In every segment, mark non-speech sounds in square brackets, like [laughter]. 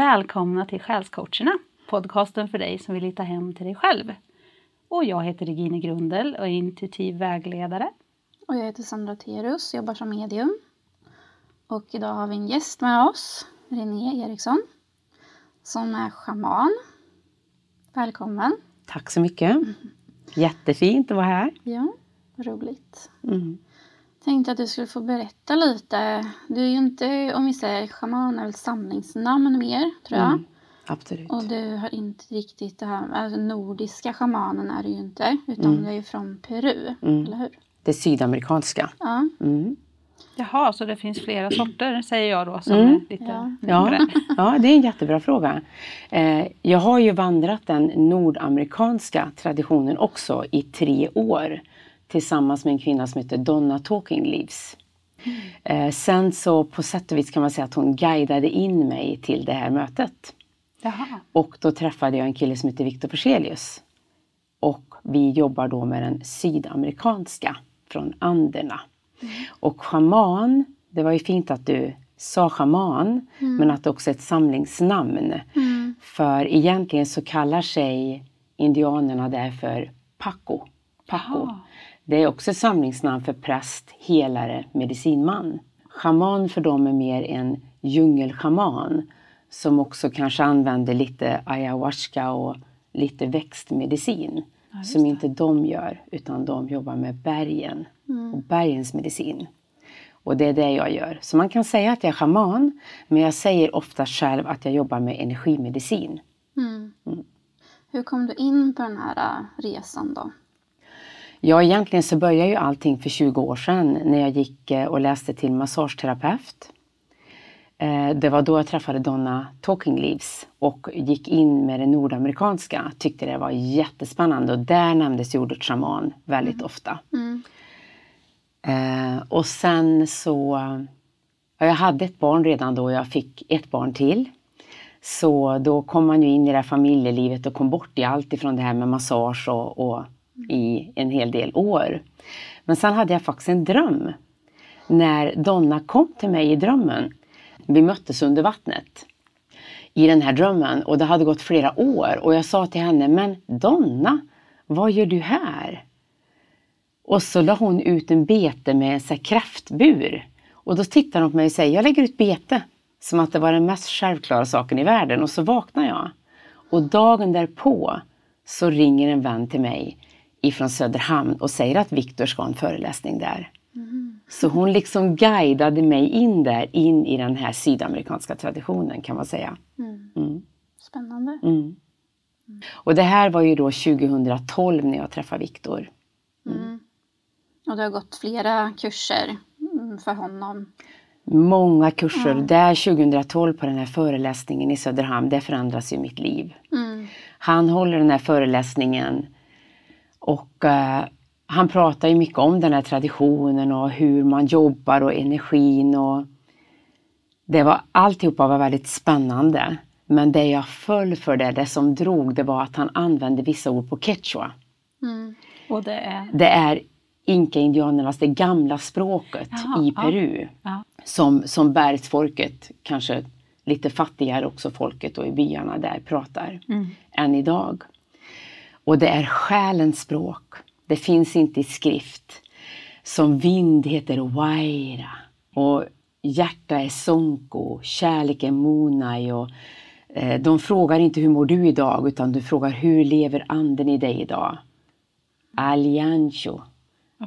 Välkomna till Själscoacherna, podcasten för dig som vill hitta hem till dig själv. Och jag heter Regine Grundel och är intuitiv vägledare. Och jag heter Sandra Terus, jobbar som medium. Och idag har vi en gäst med oss, René Eriksson, som är schaman. Välkommen! Tack så mycket! Jättefint att vara här. Ja, roligt. Mm. Tänkte att du skulle få berätta lite. Du är ju inte, om vi säger schaman, är väl samlingsnamn mer, tror jag. Mm, absolut. Och du har inte riktigt det här, alltså nordiska schamanen är du ju inte, utan mm. du är ju från Peru, mm. eller hur? Det sydamerikanska. Ja. Mm. Jaha, så det finns flera sorter säger jag då som mm. är lite ja. Ja, ja, det är en jättebra fråga. Eh, jag har ju vandrat den nordamerikanska traditionen också i tre år tillsammans med en kvinna som heter Donna Talking Leaves. Mm. Sen så på sätt och vis kan man säga att hon guidade in mig till det här mötet. Jaha. Och då träffade jag en kille som heter Victor Forselius. Och vi jobbar då med den sydamerikanska från Anderna. Mm. Och schaman, det var ju fint att du sa schaman, mm. men att det också är ett samlingsnamn. Mm. För egentligen så kallar sig indianerna därför Paco. Paco. Det är också samlingsnamn för präst, helare, medicinman. Schaman för dem är mer en djungelschaman som också kanske använder lite ayahuasca och lite växtmedicin. Ja, som inte de gör, utan de jobbar med bergen mm. och bergens medicin. Och det är det jag gör. Så man kan säga att jag är schaman, men jag säger ofta själv att jag jobbar med energimedicin. Mm. Mm. Hur kom du in på den här äh, resan då? Ja, egentligen så började ju allting för 20 år sedan när jag gick äh, och läste till massageterapeut. Eh, det var då jag träffade Donna Talking Leaves och gick in med det nordamerikanska. Tyckte det var jättespännande och där nämndes ordet shaman väldigt mm. ofta. Mm. Eh, och sen så, ja, jag hade ett barn redan då, jag fick ett barn till. Så då kom man ju in i det här familjelivet och kom bort i allt ifrån det här med massage och, och i en hel del år. Men sen hade jag faktiskt en dröm. När Donna kom till mig i drömmen vi möttes under vattnet i den här drömmen och det hade gått flera år och jag sa till henne, men Donna, vad gör du här? Och så la hon ut en bete med en så kräftbur. Och då tittar hon på mig och säger, jag lägger ut bete. Som att det var den mest självklara saken i världen. Och så vaknar jag. Och dagen därpå så ringer en vän till mig ifrån Söderhamn och säger att Viktor ska ha en föreläsning där. Mm. Så hon liksom guidade mig in där, in i den här sydamerikanska traditionen kan man säga. Mm. Mm. Spännande. Mm. Och det här var ju då 2012 när jag träffade Viktor. Mm. Mm. Och du har gått flera kurser för honom? Många kurser. Ja. Där 2012 på den här föreläsningen i Söderhamn, det förändras ju mitt liv. Han håller den här föreläsningen och uh, han pratar ju mycket om den här traditionen och hur man jobbar och energin och det var alltihopa var väldigt spännande. Men det jag föll för det, det som drog, det var att han använde vissa ord på quechua. Mm. Och det är? Det är inka-indianernas, det gamla språket Jaha, i Peru. Ja, ja. Som, som bergsfolket, kanske lite fattigare också folket och i byarna där pratar mm. än idag. Och det är själens språk. Det finns inte i skrift. Som vind heter Waira och hjärta är Sonko, kärlek är Munai och eh, de frågar inte hur mår du idag utan du frågar hur lever anden i dig idag? Aliancho.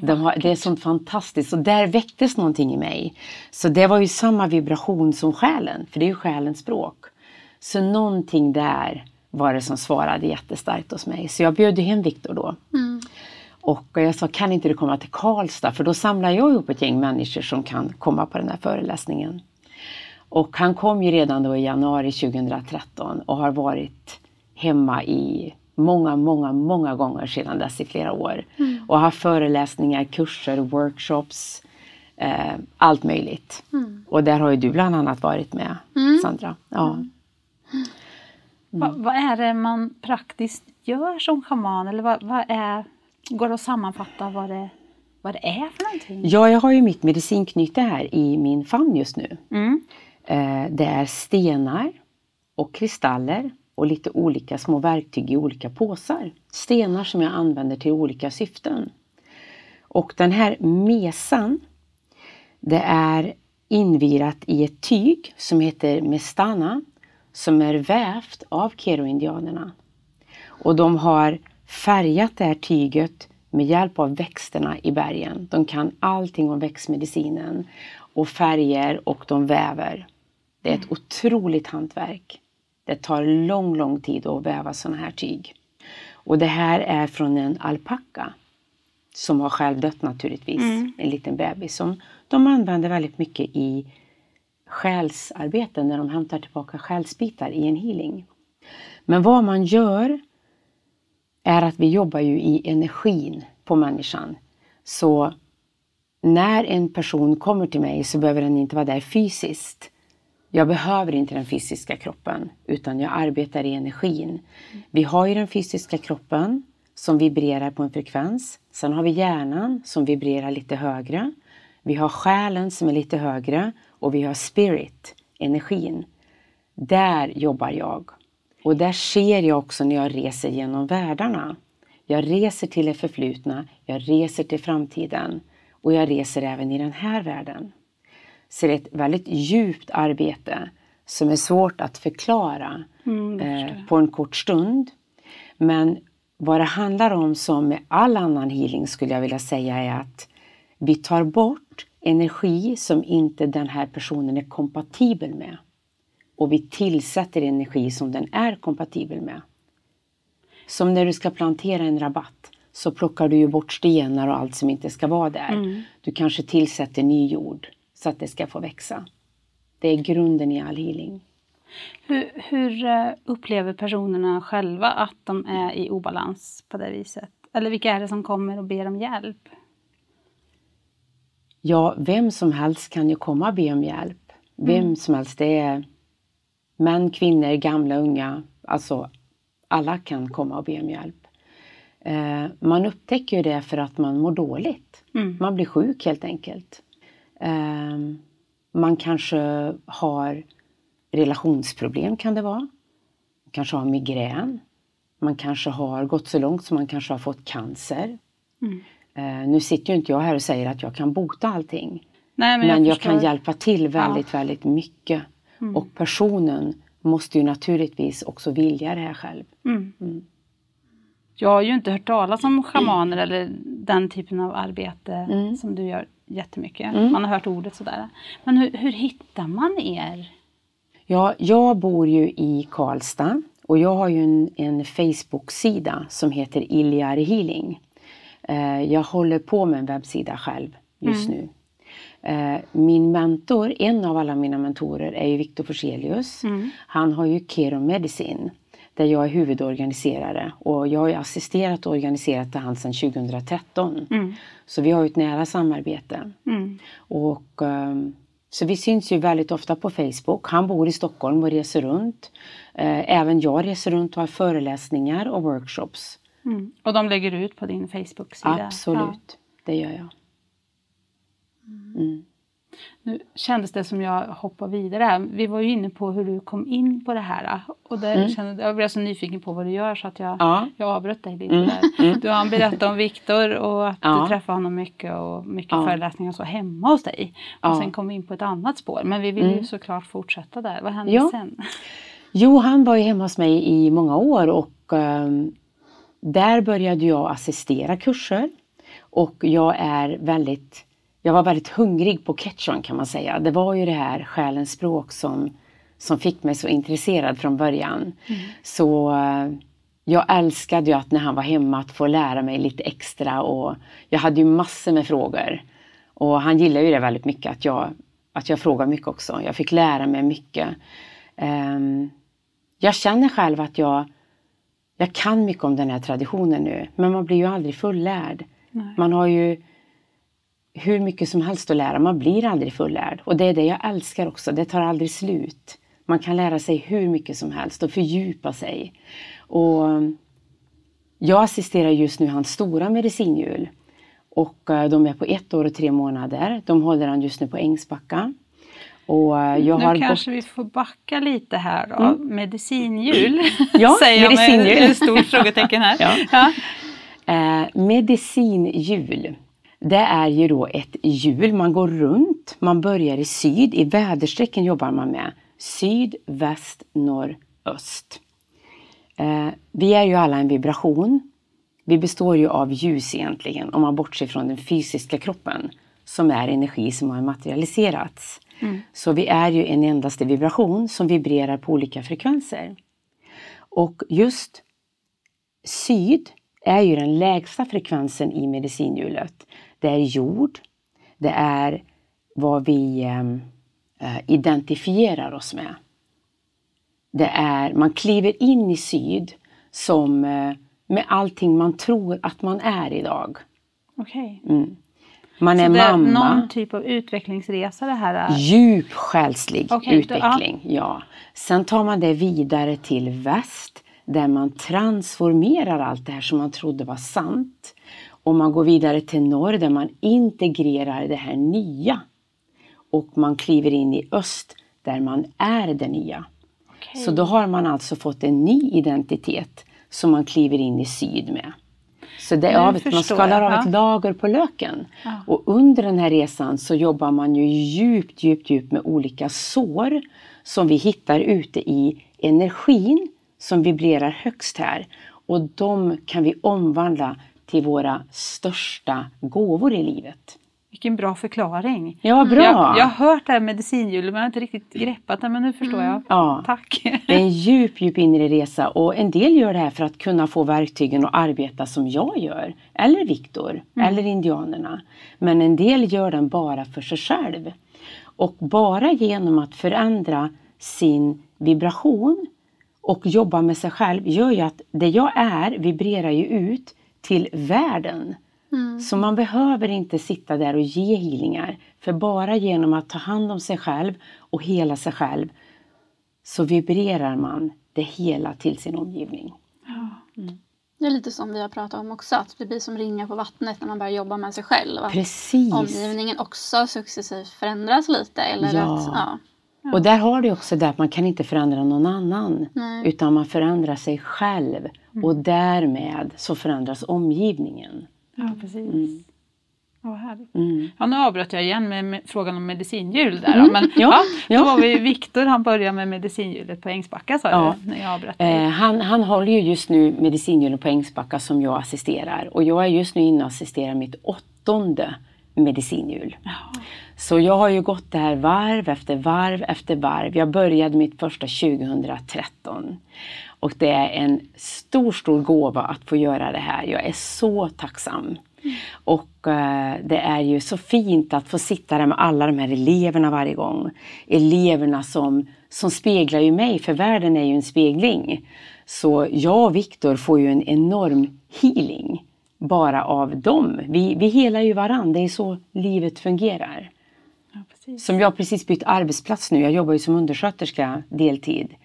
De har, det är sånt fantastiskt och där väcktes någonting i mig. Så det var ju samma vibration som själen, för det är ju själens språk. Så någonting där var det som svarade jättestarkt hos mig. Så jag bjöd hem Viktor då. Mm. Och jag sa, kan inte du komma till Karlstad? För då samlar jag ihop ett gäng människor som kan komma på den här föreläsningen. Och han kom ju redan då i januari 2013 och har varit hemma i många, många, många gånger sedan dess i flera år. Mm. Och har föreläsningar, kurser, workshops, eh, allt möjligt. Mm. Och där har ju du bland annat varit med, mm. Sandra. Ja. Mm. Va, vad är det man praktiskt gör som schaman? Eller vad, vad är Går det att sammanfatta vad det, vad det är för någonting? Ja, jag har ju mitt medicinknyte här i min famn just nu. Mm. Eh, det är stenar, och kristaller och lite olika små verktyg i olika påsar. Stenar som jag använder till olika syften. Och den här mesan, det är invirat i ett tyg som heter mestana som är vävt av keroindianerna. Och de har färgat det här tyget med hjälp av växterna i bergen. De kan allting om växtmedicinen och färger och de väver. Det är ett otroligt hantverk. Det tar lång, lång tid att väva sådana här tyg. Och det här är från en alpacka som har själv dött naturligtvis, mm. en liten bebis som de använder väldigt mycket i själsarbete när de hämtar tillbaka själsbitar i en healing. Men vad man gör är att vi jobbar ju i energin på människan. Så när en person kommer till mig så behöver den inte vara där fysiskt. Jag behöver inte den fysiska kroppen utan jag arbetar i energin. Vi har ju den fysiska kroppen som vibrerar på en frekvens. Sen har vi hjärnan som vibrerar lite högre. Vi har själen som är lite högre och vi har spirit, energin. Där jobbar jag. Och där ser jag också när jag reser genom världarna. Jag reser till det förflutna, jag reser till framtiden och jag reser även i den här världen. Så det är ett väldigt djupt arbete som är svårt att förklara mm, eh, på en kort stund. Men vad det handlar om som med all annan healing skulle jag vilja säga är att vi tar bort energi som inte den här personen är kompatibel med. Och vi tillsätter energi som den är kompatibel med. Som när du ska plantera en rabatt så plockar du ju bort stenar och allt som inte ska vara där. Mm. Du kanske tillsätter ny jord så att det ska få växa. Det är grunden i all healing. Hur, hur, eh, upplever personerna själva att de är i obalans på det viset? Eller vilka är det som kommer och ber om hjälp? Ja, vem som helst kan ju komma och be om hjälp. Vem mm. som helst. Det är män, kvinnor, gamla, unga. Alltså alla kan komma och be om hjälp. Eh, man upptäcker ju det för att man mår dåligt. Mm. Man blir sjuk helt enkelt. Eh, man kanske har relationsproblem kan det vara. Man kanske har migrän. Man kanske har gått så långt så man kanske har fått cancer. Mm. Eh, nu sitter ju inte jag här och säger att jag kan bota allting. Nej, men, men jag, jag kan hjälpa till väldigt, ja. väldigt mycket. Mm. Och personen måste ju naturligtvis också vilja det här själv. Mm. Mm. Jag har ju inte hört talas om schamaner eller den typen av arbete mm. som du gör jättemycket. Mm. Man har hört ordet sådär. Men hur, hur hittar man er? Ja, jag bor ju i Karlstad och jag har ju en, en Facebook-sida som heter Iljar Healing. Eh, jag håller på med en webbsida själv just mm. nu. Eh, min mentor, en av alla mina mentorer, är ju Viktor Forselius. Mm. Han har ju Kero Medicine där jag är huvudorganiserare och jag har assisterat och organiserat det han sedan 2013. Mm. Så vi har ju ett nära samarbete. Mm. Och, um, så vi syns ju väldigt ofta på Facebook. Han bor i Stockholm och reser runt. Uh, även jag reser runt och har föreläsningar och workshops. Mm. Och de lägger ut på din Facebook-sida? Absolut, ja. det gör jag. Mm. Nu kändes det som jag hoppar vidare. Vi var ju inne på hur du kom in på det här. Och där mm. kände, jag blev så nyfiken på vad du gör så att jag, ja. jag avbröt dig lite mm. där. Mm. Du har berättat om Viktor och att ja. du träffar honom mycket och mycket ja. föreläsningar så hemma hos dig. Och ja. sen kom vi in på ett annat spår. Men vi vill ju mm. såklart fortsätta där. Vad hände sen? Jo, han var ju hemma hos mig i många år och um, där började jag assistera kurser. Och jag är väldigt jag var väldigt hungrig på Quechuan kan man säga. Det var ju det här själens språk som, som fick mig så intresserad från början. Mm. Så eh, jag älskade ju att när han var hemma att få lära mig lite extra och jag hade ju massor med frågor. Och han gillade ju det väldigt mycket att jag, att jag frågar mycket också. Jag fick lära mig mycket. Um, jag känner själv att jag, jag kan mycket om den här traditionen nu men man blir ju aldrig fullärd. Nej. Man har ju hur mycket som helst att lära. Man blir aldrig fullärd. Och det är det jag älskar också. Det tar aldrig slut. Man kan lära sig hur mycket som helst och fördjupa sig. Och jag assisterar just nu hans stora medicinhjul. Och eh, de är på ett år och tre månader. De håller han just nu på Ängsbacka. Och eh, jag nu har kanske gått... vi får backa lite här då. Mm. Medicinhjul [laughs] ja, säger medicinhjul. jag med ett stort frågetecken här. [laughs] ja. Ja. Eh, medicinhjul. Det är ju då ett hjul, man går runt, man börjar i syd, i väderstrecken jobbar man med. Syd, väst, norr, öst. Eh, vi är ju alla en vibration. Vi består ju av ljus egentligen, om man bortser från den fysiska kroppen som är energi som har materialiserats. Mm. Så vi är ju en endaste vibration som vibrerar på olika frekvenser. Och just syd är ju den lägsta frekvensen i medicinhjulet. Det är jord, det är vad vi ehm, eh, identifierar oss med. Det är, man kliver in i syd som eh, med allting man tror att man är idag. Okej. Okay. Mm. Man Så är det mamma. Är någon typ av utvecklingsresa det här är? Djup själslig okay, utveckling, då, ja. ja. Sen tar man det vidare till väst där man transformerar allt det här som man trodde var sant. Och man går vidare till norr där man integrerar det här nya. Och man kliver in i öst där man är det nya. Okay. Så då har man alltså fått en ny identitet som man kliver in i syd med. Så det är av, man skalar av ett lager på löken. Ja. Och under den här resan så jobbar man ju djupt, djupt, djupt med olika sår som vi hittar ute i energin som vibrerar högst här. Och de kan vi omvandla till våra största gåvor i livet. Vilken bra förklaring. Ja, bra. Jag, jag har hört det här medicinhjulet men jag har inte riktigt greppat det men nu förstår mm. jag. Ja. Tack. Det är en djup, djup inre resa och en del gör det här för att kunna få verktygen att arbeta som jag gör. Eller Viktor, mm. eller indianerna. Men en del gör den bara för sig själv. Och bara genom att förändra sin vibration och jobba med sig själv gör ju att det jag är vibrerar ju ut till världen. Mm. Så man behöver inte sitta där och ge healingar. För bara genom att ta hand om sig själv och hela sig själv så vibrerar man det hela till sin omgivning. Mm. Det är lite som vi har pratat om också, att det blir som ringar på vattnet när man börjar jobba med sig själv. Precis. omgivningen också successivt förändras lite. Eller ja. Att, ja. Och där har du också det att man kan inte förändra någon annan. Nej. Utan man förändrar sig själv. Mm. Och därmed så förändras omgivningen. Ja, precis. Mm. Oh, härligt. Mm. Ja, nu avbröt jag igen med, med frågan om medicinhjul där. Mm. Men ja, ja, då var vi Viktor, han började med medicinhjulet på Ängsbacka sa ja. du? När jag avbröt eh, han, han håller ju just nu medicinhjulet på Ängsbacka som jag assisterar. Och jag är just nu inne och assisterar mitt åttonde medicinhjul. Ja. Så jag har ju gått det här varv efter varv efter varv. Jag började mitt första 2013. Och det är en stor, stor gåva att få göra det här. Jag är så tacksam. Mm. Och eh, det är ju så fint att få sitta där med alla de här eleverna varje gång. Eleverna som, som speglar ju mig, för världen är ju en spegling. Så jag och Viktor får ju en enorm healing bara av dem. Vi, vi helar ju varandra, det är så livet fungerar. Ja, som jag precis bytt arbetsplats nu, jag jobbar ju som undersköterska deltid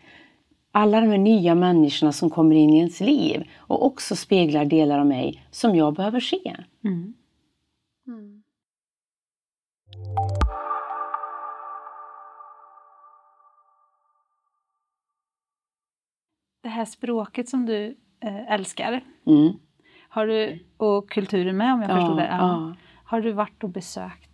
alla de här nya människorna som kommer in i ens liv och också speglar delar av mig som jag behöver se. Mm. Mm. Det här språket som du äh, älskar mm. har du, och kulturen med om jag ja, förstod det. Ja. Har du varit och besökt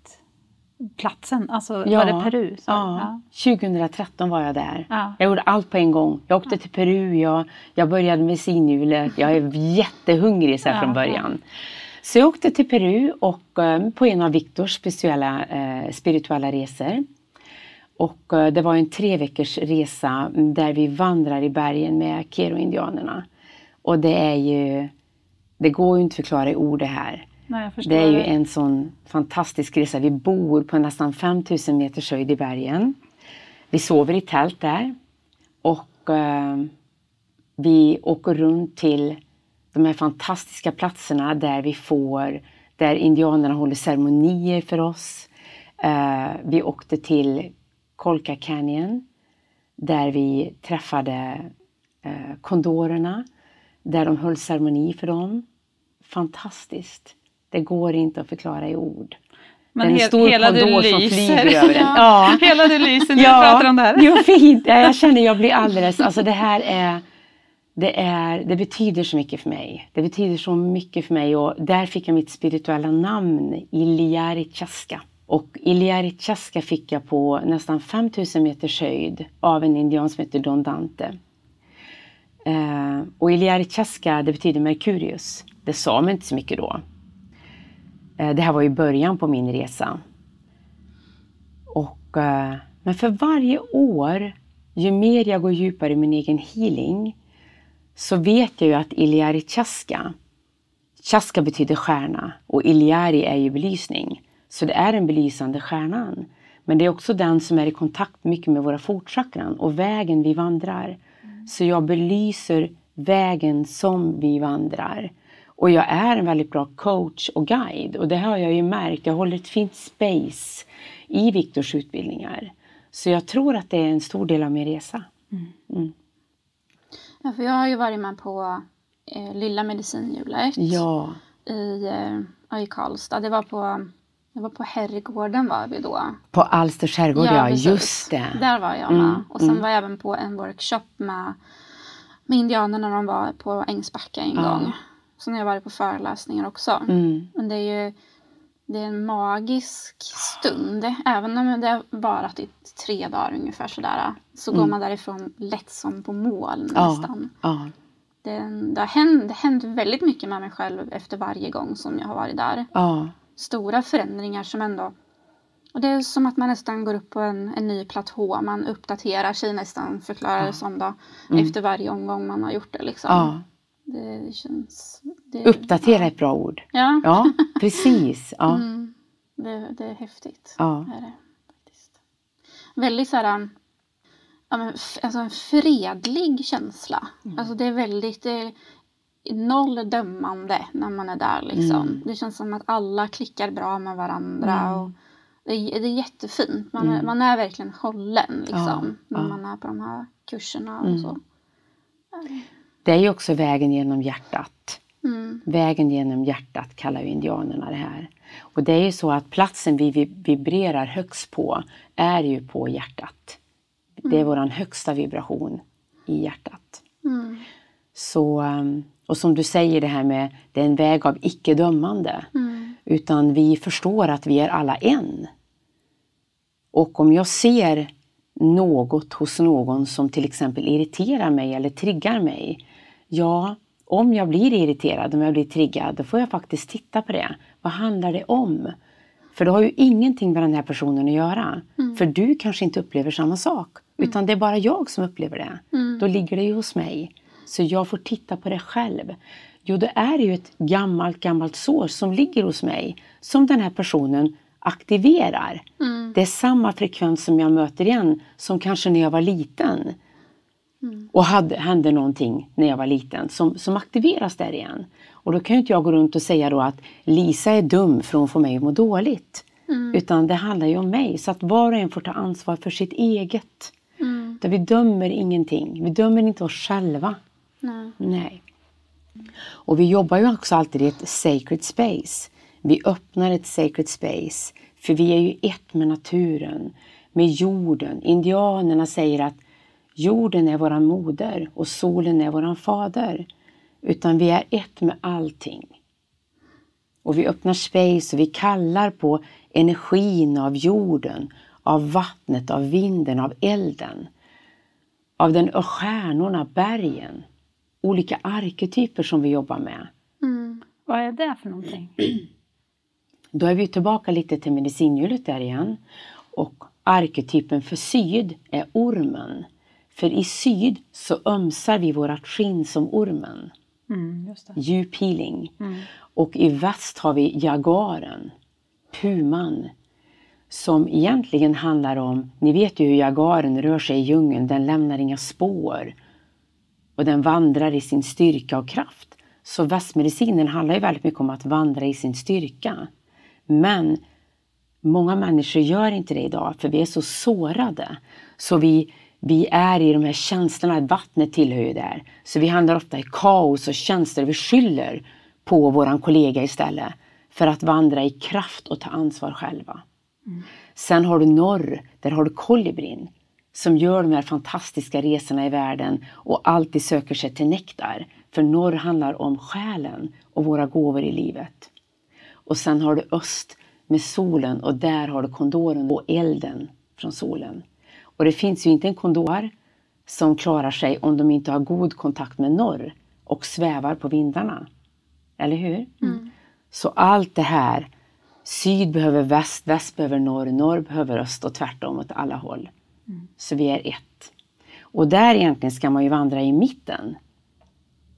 platsen? Alltså ja, var det Peru? Ja. ja. 2013 var jag där. Ja. Jag gjorde allt på en gång. Jag åkte till Peru, jag, jag började med sinhjulet. Jag är jättehungrig så från början. Så jag åkte till Peru och um, på en av Viktors speciella uh, spirituella resor. Och uh, det var en tre veckors resa där vi vandrar i bergen med Kero-indianerna. Och det är ju, det går ju inte att förklara i ord det här. Nej, det är ju en sån fantastisk resa. Vi bor på nästan 5000 meters höjd i bergen. Vi sover i tält där. Och eh, vi åker runt till de här fantastiska platserna där vi får, där indianerna håller ceremonier för oss. Eh, vi åkte till Colca Canyon där vi träffade eh, kondorerna, där de höll ceremoni för dem. Fantastiskt. Det går inte att förklara i ord. Men en stor hela som flyger över den. [laughs] Ja. hela du lyser när ja. du pratar om det här. Jo, fint. Jag känner jag blir alldeles, alltså det här är det, är, det betyder så mycket för mig. Det betyder så mycket för mig och där fick jag mitt spirituella namn, Iliari Chaska. Och Iliari Chaska fick jag på nästan 5000 meters höjd av en indian som heter Don Dante. Eh, och Iliari Chaska, det betyder Merkurius. Det sa man inte så mycket då. Eh, det här var ju början på min resa. Och, eh, men för varje år, ju mer jag går djupare i min egen healing, så vet jag ju att Iliari Chaska, Chaska betyder stjärna och Iliari är ju belysning. Så det är den belysande stjärnan. Men det är också den som är i kontakt mycket med våra fotchakran och vägen vi vandrar. Så jag belyser vägen som vi vandrar. Och jag är en väldigt bra coach och guide och det har jag ju märkt. Jag håller ett fint space i Viktors utbildningar. Så jag tror att det är en stor del av min resa. Mm. Mm. Ja, för jag har ju varit med på eh, Lilla medicinhjulet ja. i, eh, i Karlstad. Det var på det var på Herrgården var vi då. På Alsters herrgård, ja, ja just det. Där var jag med. Mm, och sen mm. var jag även på en workshop med, med indianerna när de var på Ängsbacka en ja. gång. Sen har jag varit på föreläsningar också. Mm. Men det är ju det är en magisk stund. Även om det har varit i tre dagar ungefär sådär. Så går mm. man därifrån lätt som på moln nästan. Ja. Det, det, har hänt, det har hänt väldigt mycket med mig själv efter varje gång som jag har varit där. Ja. Stora förändringar som ändå och det är som att man nästan går upp på en, en ny platå. Man uppdaterar sig nästan, förklarar det som då, mm. efter varje omgång man har gjort det. Liksom. Ja. Det känns... Det, Uppdatera ja. ett bra ord. Ja, ja [laughs] precis. Ja. Mm. Det, det, är häftigt. Ja. Är det, faktiskt. Väldigt så här, ja, men, alltså en fredlig känsla. Mm. Alltså det är väldigt... Det är, noll dömande när man är där. Liksom. Mm. Det känns som att alla klickar bra med varandra. Mm. Och det, är, det är jättefint. Man, är, mm. man är verkligen hållen liksom, när man är på de här kurserna. Och så. Det är ju också vägen genom hjärtat. Mm. Vägen genom hjärtat kallar ju indianerna det här. Och det är ju så att platsen vi vibrerar högst på är ju på hjärtat. Mm. Det är mm. våran högsta vibration i hjärtat. Mm. Så, um, och som du säger det här med, det är en väg av icke-dömande. Mm. Utan vi förstår att vi är alla en. Och om jag ser något hos någon som till exempel irriterar mig eller triggar mig. Ja, om jag blir irriterad, om jag blir triggad, då får jag faktiskt titta på det. Vad handlar det om? För det har ju ingenting med den här personen att göra. Mm. För du kanske inte upplever samma sak. Mm. Utan det är bara jag som upplever det. Mm. Då ligger det ju hos mig. Så jag får titta på det själv. Jo, det är ju ett gammalt, gammalt sår som ligger hos mig. Som den här personen aktiverar. Mm. Det är samma frekvens som jag möter igen som kanske när jag var liten. Mm. Och hade, hände någonting när jag var liten som, som aktiveras där igen. Och då kan ju inte jag gå runt och säga då att Lisa är dum för hon får mig att må dåligt. Mm. Utan det handlar ju om mig. Så att var och en får ta ansvar för sitt eget. Mm. Där vi dömer ingenting. Vi dömer inte oss själva. Nej. Nej. Och vi jobbar ju också alltid i ett sacred space. Vi öppnar ett sacred space. För vi är ju ett med naturen, med jorden. Indianerna säger att jorden är våran moder och solen är våran fader. Utan vi är ett med allting. Och vi öppnar space och vi kallar på energin av jorden, av vattnet, av vinden, av elden. Av den stjärnorna, bergen. Olika arketyper som vi jobbar med. Mm. Vad är det för någonting? [clears throat] Då är vi tillbaka lite till medicinhjulet där igen. Och arketypen för syd är ormen. För i syd så ömsar vi vårat skinn som ormen. Mm, Djup healing. Mm. Och i väst har vi jagaren, puman. Som egentligen handlar om, ni vet ju hur jagaren rör sig i djungeln, den lämnar inga spår. Och den vandrar i sin styrka och kraft. Så västmedicinen handlar ju väldigt mycket om att vandra i sin styrka. Men många människor gör inte det idag för vi är så sårade. Så vi, vi är i de här känslorna, vattnet tillhör ju där. Så vi handlar ofta i kaos och känslor. Vi skyller på våran kollega istället. för att vandra i kraft och ta ansvar själva. Mm. Sen har du norr, där har du kolibrin som gör de här fantastiska resorna i världen och alltid söker sig till nektar. För norr handlar om själen och våra gåvor i livet. Och sen har du öst med solen och där har du kondoren och elden från solen. Och det finns ju inte en kondor som klarar sig om de inte har god kontakt med norr och svävar på vindarna. Eller hur? Mm. Så allt det här, syd behöver väst, väst behöver norr, norr behöver öst och tvärtom åt alla håll. Mm. Så vi är ett. Och där egentligen ska man ju vandra i mitten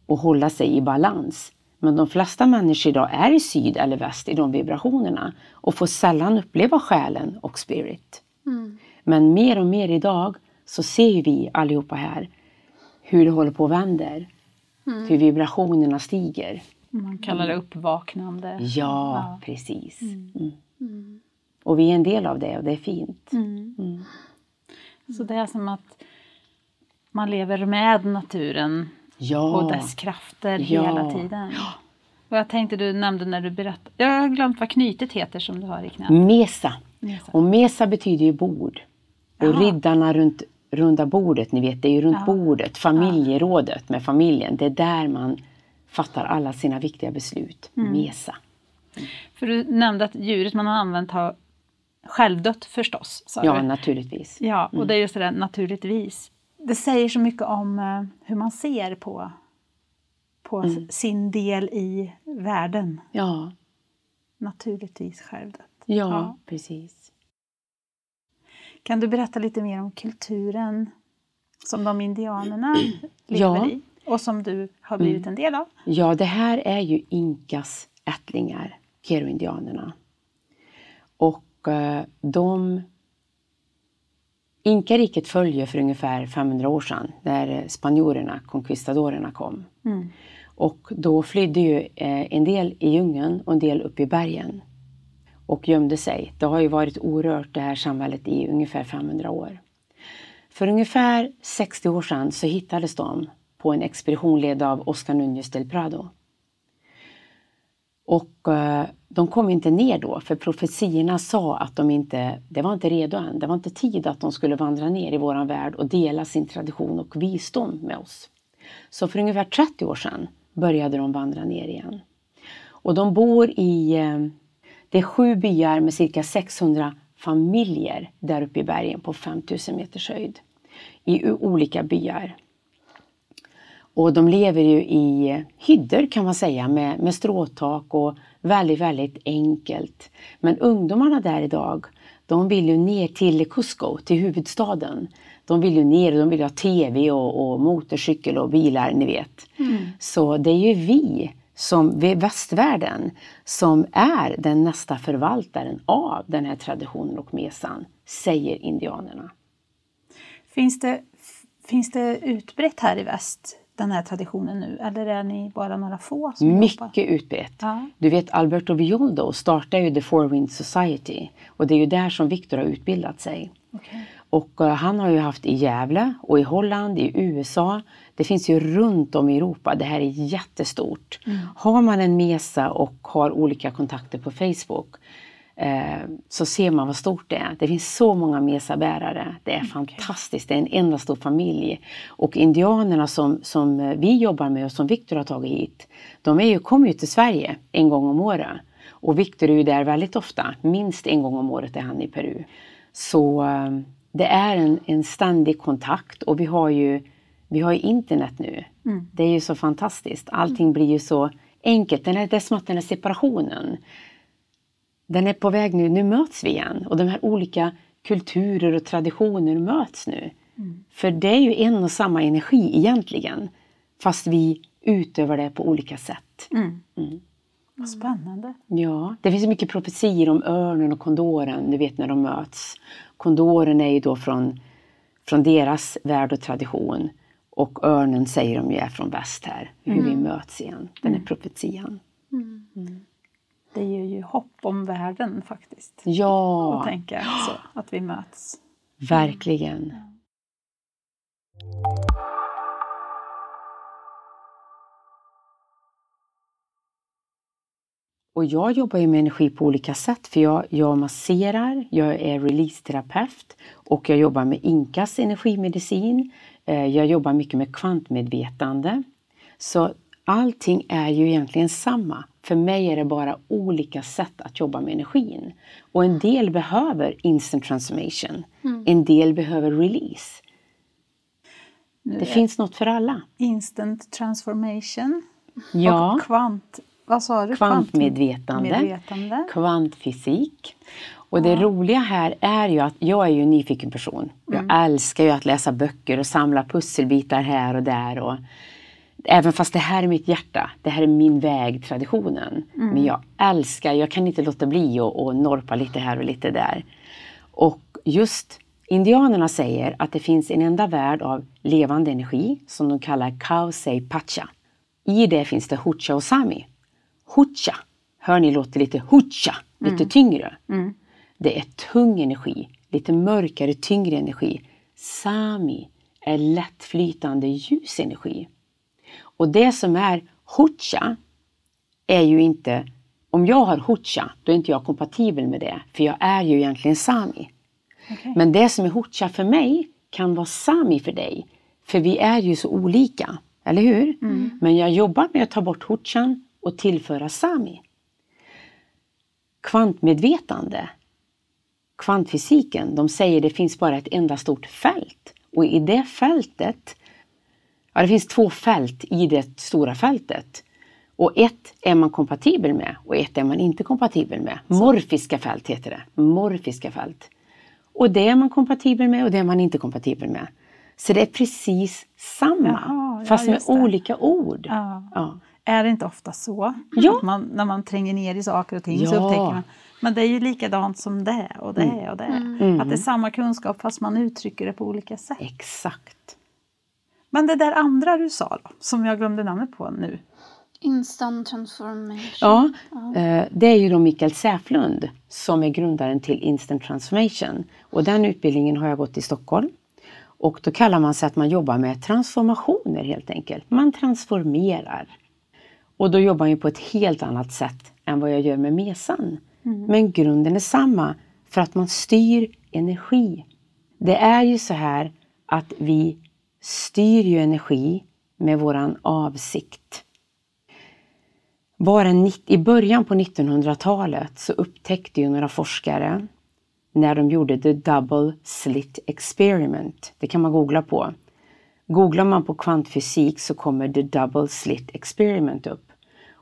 och hålla sig i balans. Men de flesta människor idag är i syd eller väst i de vibrationerna och får sällan uppleva själen och spirit. Mm. Men mer och mer idag så ser vi allihopa här hur det håller på att vänder. Mm. Hur vibrationerna stiger. Man kallar det uppvaknande. Ja, ja. precis. Mm. mm. Mm. Och vi är en del av det och det är fint. Mm. Så det är som att man lever med naturen ja. och dess krafter ja. hela tiden. Och jag tänkte du nämnde när du berättade, jag har glömt vad knytet heter som du har i knät. Mesa. mesa. Och mesa betyder ju bord. Och Jaha. riddarna runt runda bordet, ni vet det är ju runt ja. bordet, familjerådet med familjen. Det är där man fattar alla sina viktiga beslut. Mm. Mesa. Mm. För du nämnde att djuret man har använt har självdött förstås. ja, du. naturligtvis. Ja, och mm. det är just det där naturligtvis. Det säger så mycket om uh, hur man ser på, på mm. sin del i världen. Ja. Naturligtvis självdött. Ja, ja, precis. Kan du berätta lite mer om kulturen som de indianerna lever ja. i och som du har blivit mm. en del av? Ja, det här är ju Inkas ättlingar, Quero-indianerna. Och eh, de... Inkariket följde för ungefär 500 år sedan när spanjorerna, conquistadorerna, kom. Mm. Och då flydde ju eh, en del i djungeln och en del upp i bergen och gömde sig. Det har ju varit orört det här samhället i ungefär 500 år. För ungefär 60 år sedan så hittades de på en expedition ledd av Oscar Núñez del Prado. Och eh, de kom inte ner då, för profetiorna sa att de inte, det var inte redo än. Det var inte tid att de skulle vandra ner i våran värld och dela sin tradition och visdom med oss. Så för ungefär 30 år sedan började de vandra ner igen. Och de bor i eh, det är sju byar med cirka 600 familjer där uppe i bergen på 5000 meters höjd. I olika byar. Och de lever ju i hyddor kan man säga med, med stråtak och väldigt, väldigt enkelt. Men ungdomarna där idag, de vill ju ner till Cusco, till huvudstaden. De vill ju ner och de vill ha TV och, och motorcykel och bilar, ni vet. Mm. Så det är ju vi som västvärlden som är den nästa förvaltaren av den här traditionen och mesan, säger indianerna. Finns det, finns det utbrett här i väst, den här traditionen nu, eller är ni bara några få? Som Mycket jobbar? utbrett. Ja. Du vet Alberto Violdo startade ju The Four Wind Society och det är ju där som Victor har utbildat sig. Okay. Och uh, han har ju haft i Gävle och i Holland, i USA. Det finns ju runt om i Europa. Det här är jättestort. Mm. Har man en mesa och har olika kontakter på Facebook eh, så ser man vad stort det är. Det finns så många mesabärare. Det är okay. fantastiskt. Det är en enda stor familj. Och indianerna som, som vi jobbar med och som Victor har tagit hit, de är ju, kommer ju till Sverige en gång om året. Och Victor är ju där väldigt ofta. Minst en gång om året är han i Peru. Så eh, det är en, en ständig kontakt och vi har ju, vi har ju internet nu. Mm. Det är ju så fantastiskt. Allting blir ju så enkelt. Den är, det är som att den här separationen, den är på väg nu. Nu möts vi igen och de här olika kulturer och traditioner möts nu. Mm. För det är ju en och samma energi egentligen. Fast vi utövar det på olika sätt. Mm. Mm. Vad spännande. Ja, det finns mycket profetier om örnen och kondoren, du vet när de möts. Kondoren är ju då från, från deras värld och tradition. Och örnen säger de ju är från väst här, hur mm. vi möts igen. Den är mm. profetian. Mm. Mm. Det ger ju hopp om världen faktiskt. Ja! Att tänka så, att vi möts. Verkligen. Och jag jobbar ju med energi på olika sätt för jag, jag masserar, jag är releaseterapeut och jag jobbar med Inkas energimedicin. Eh, jag jobbar mycket med kvantmedvetande. Så allting är ju egentligen samma. För mig är det bara olika sätt att jobba med energin. Och en del behöver instant transformation. Mm. En del behöver release. Det finns något för alla. Instant transformation ja. och kvant vad sa du? Kvantmedvetande, Medvetande. kvantfysik. Och det roliga här är ju att jag är ju en nyfiken person. Jag mm. älskar ju att läsa böcker och samla pusselbitar här och där. Och, även fast det här är mitt hjärta, det här är min väg, traditionen. Mm. Men jag älskar, jag kan inte låta bli att norpa lite här och lite där. Och just indianerna säger att det finns en enda värld av levande energi som de kallar Kausei Pacha. I det finns det Hucha och Sami. Hucha, hör ni låter lite Hucha, lite mm. tyngre. Mm. Det är tung energi, lite mörkare, tyngre energi. Sami är lättflytande ljus energi. Och det som är Hucha är ju inte, om jag har Hucha, då är inte jag kompatibel med det, för jag är ju egentligen Sami. Okay. Men det som är Hucha för mig kan vara Sami för dig, för vi är ju så olika, eller hur? Mm. Men jag jobbar med att ta bort Huchan och tillföra Sami. Kvantmedvetande, kvantfysiken, de säger det finns bara ett enda stort fält och i det fältet, ja det finns två fält i det stora fältet. Och ett är man kompatibel med och ett är man inte kompatibel med. Morfiska fält heter det. Morfiska fält. Och det är man kompatibel med och det är man inte kompatibel med. Så det är precis samma, Jaha, fast med olika ord. Ja. Ja. Är det inte ofta så? Ja. Man, när man tränger ner i saker och ting ja. så upptäcker man men det är ju likadant som det och det mm. och det. Mm. Att det är samma kunskap fast man uttrycker det på olika sätt. Exakt. Men det där andra du sa då, som jag glömde namnet på nu. Instant transformation. Ja, ja. Eh, det är ju då Mikael Säflund som är grundaren till Instant transformation. Och den utbildningen har jag gått i Stockholm. Och då kallar man sig att man jobbar med transformationer helt enkelt. Man transformerar. Och då jobbar jag på ett helt annat sätt än vad jag gör med mesan. Mm. Men grunden är samma för att man styr energi. Det är ju så här att vi styr ju energi med våran avsikt. Bara I början på 1900-talet så upptäckte ju några forskare när de gjorde the double slit experiment. Det kan man googla på. Googlar man på kvantfysik så kommer the double slit experiment upp.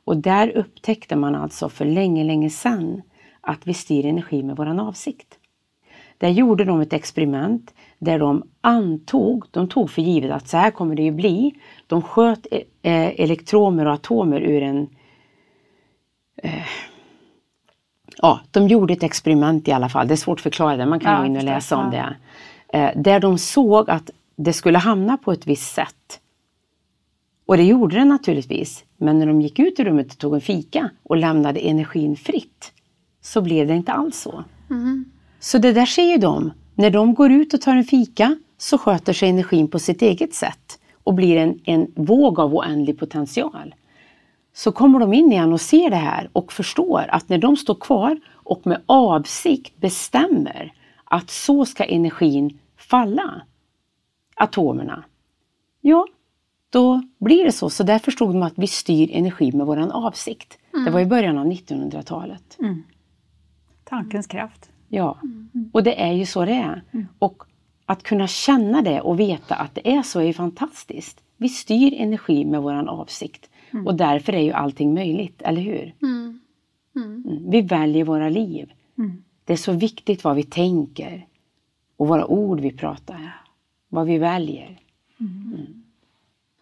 Och där upptäckte man alltså för länge, länge sedan att vi styr energi med våran avsikt. Där gjorde de ett experiment där de antog, de tog för givet att så här kommer det ju bli. De sköt eh, elektroner och atomer ur en eh, Ja, de gjorde ett experiment i alla fall. Det är svårt att förklara det, man kan ja, gå in och läsa om det. Eh, där de såg att det skulle hamna på ett visst sätt. Och det gjorde det naturligtvis. Men när de gick ut i rummet och tog en fika och lämnade energin fritt så blev det inte alls så. Mm. Så det där ser ju de. När de går ut och tar en fika så sköter sig energin på sitt eget sätt och blir en, en våg av oändlig potential. Så kommer de in igen och ser det här och förstår att när de står kvar och med avsikt bestämmer att så ska energin falla, atomerna, ja, då blir det så. Så där förstod de att vi styr energi med våran avsikt. Mm. Det var i början av 1900-talet. Mm. Tankens kraft. Ja, mm. och det är ju så det är. Mm. Och att kunna känna det och veta att det är så är ju fantastiskt. Vi styr energi med våran avsikt. Mm. Och därför är ju allting möjligt, eller hur? Mm. Mm. Vi väljer våra liv. Det är så viktigt vad vi tänker och våra ord vi pratar. Vad vi väljer.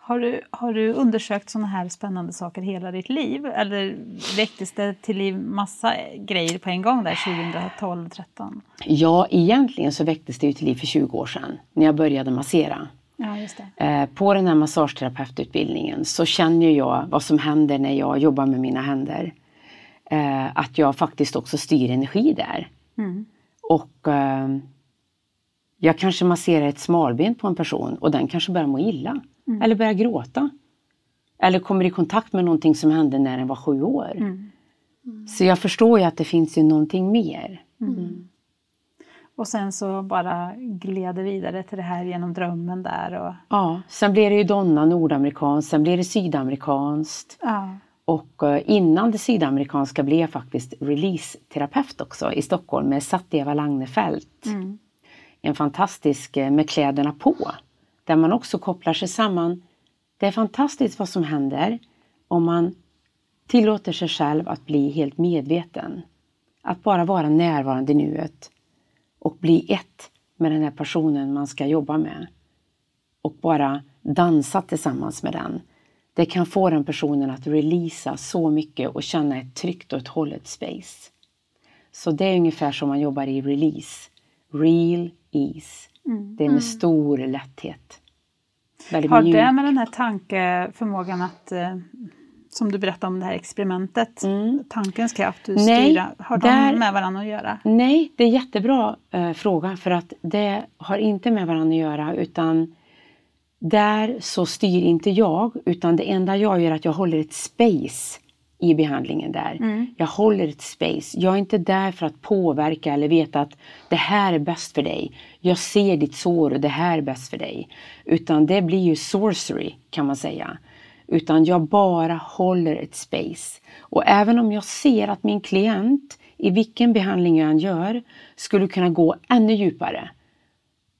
Har du, har du undersökt sådana här spännande saker hela ditt liv? Eller väcktes det till liv massa grejer på en gång där 2012-13? Ja, egentligen så väcktes det till liv för 20 år sedan när jag började massera. Ja, just det. Eh, på den här massageterapeututbildningen så känner jag vad som händer när jag jobbar med mina händer. Eh, att jag faktiskt också styr energi där. Mm. Och eh, jag kanske masserar ett smalbent på en person och den kanske börjar må illa. Mm. Eller börjar gråta. Eller kommer i kontakt med någonting som hände när den var sju år. Mm. Mm. Så jag förstår ju att det finns ju någonting mer. Mm. Och sen så bara gled det vidare till det här genom drömmen där. Och... Ja, sen blev det ju Donna nordamerikanskt, sen blev det sydamerikanskt. Ja. Och eh, innan det sydamerikanska blev jag faktiskt release-terapeut också i Stockholm med Satteva Lagnefelt. Mm. En fantastisk eh, med kläderna på. Där man också kopplar sig samman. Det är fantastiskt vad som händer om man tillåter sig själv att bli helt medveten. Att bara vara närvarande i nuet och bli ett med den här personen man ska jobba med. Och bara dansa tillsammans med den. Det kan få den personen att releasa så mycket och känna ett tryggt och ett hållet space. Så det är ungefär som man jobbar i release. Real ease. Mm. Det är med mm. stor lätthet. Väldigt Har mjuk. det med den här tankeförmågan att eh, som du berättade om det här experimentet, mm. tankens kraft, hur Nej, styra, har de där, med varandra att göra? Nej, det är jättebra eh, fråga för att det har inte med varandra att göra utan där så styr inte jag utan det enda jag gör är att jag håller ett space i behandlingen där. Mm. Jag håller ett space. Jag är inte där för att påverka eller veta att det här är bäst för dig. Jag ser ditt sår och det här är bäst för dig. Utan det blir ju sorcery kan man säga. Utan jag bara håller ett space. Och även om jag ser att min klient i vilken behandling jag än gör skulle kunna gå ännu djupare.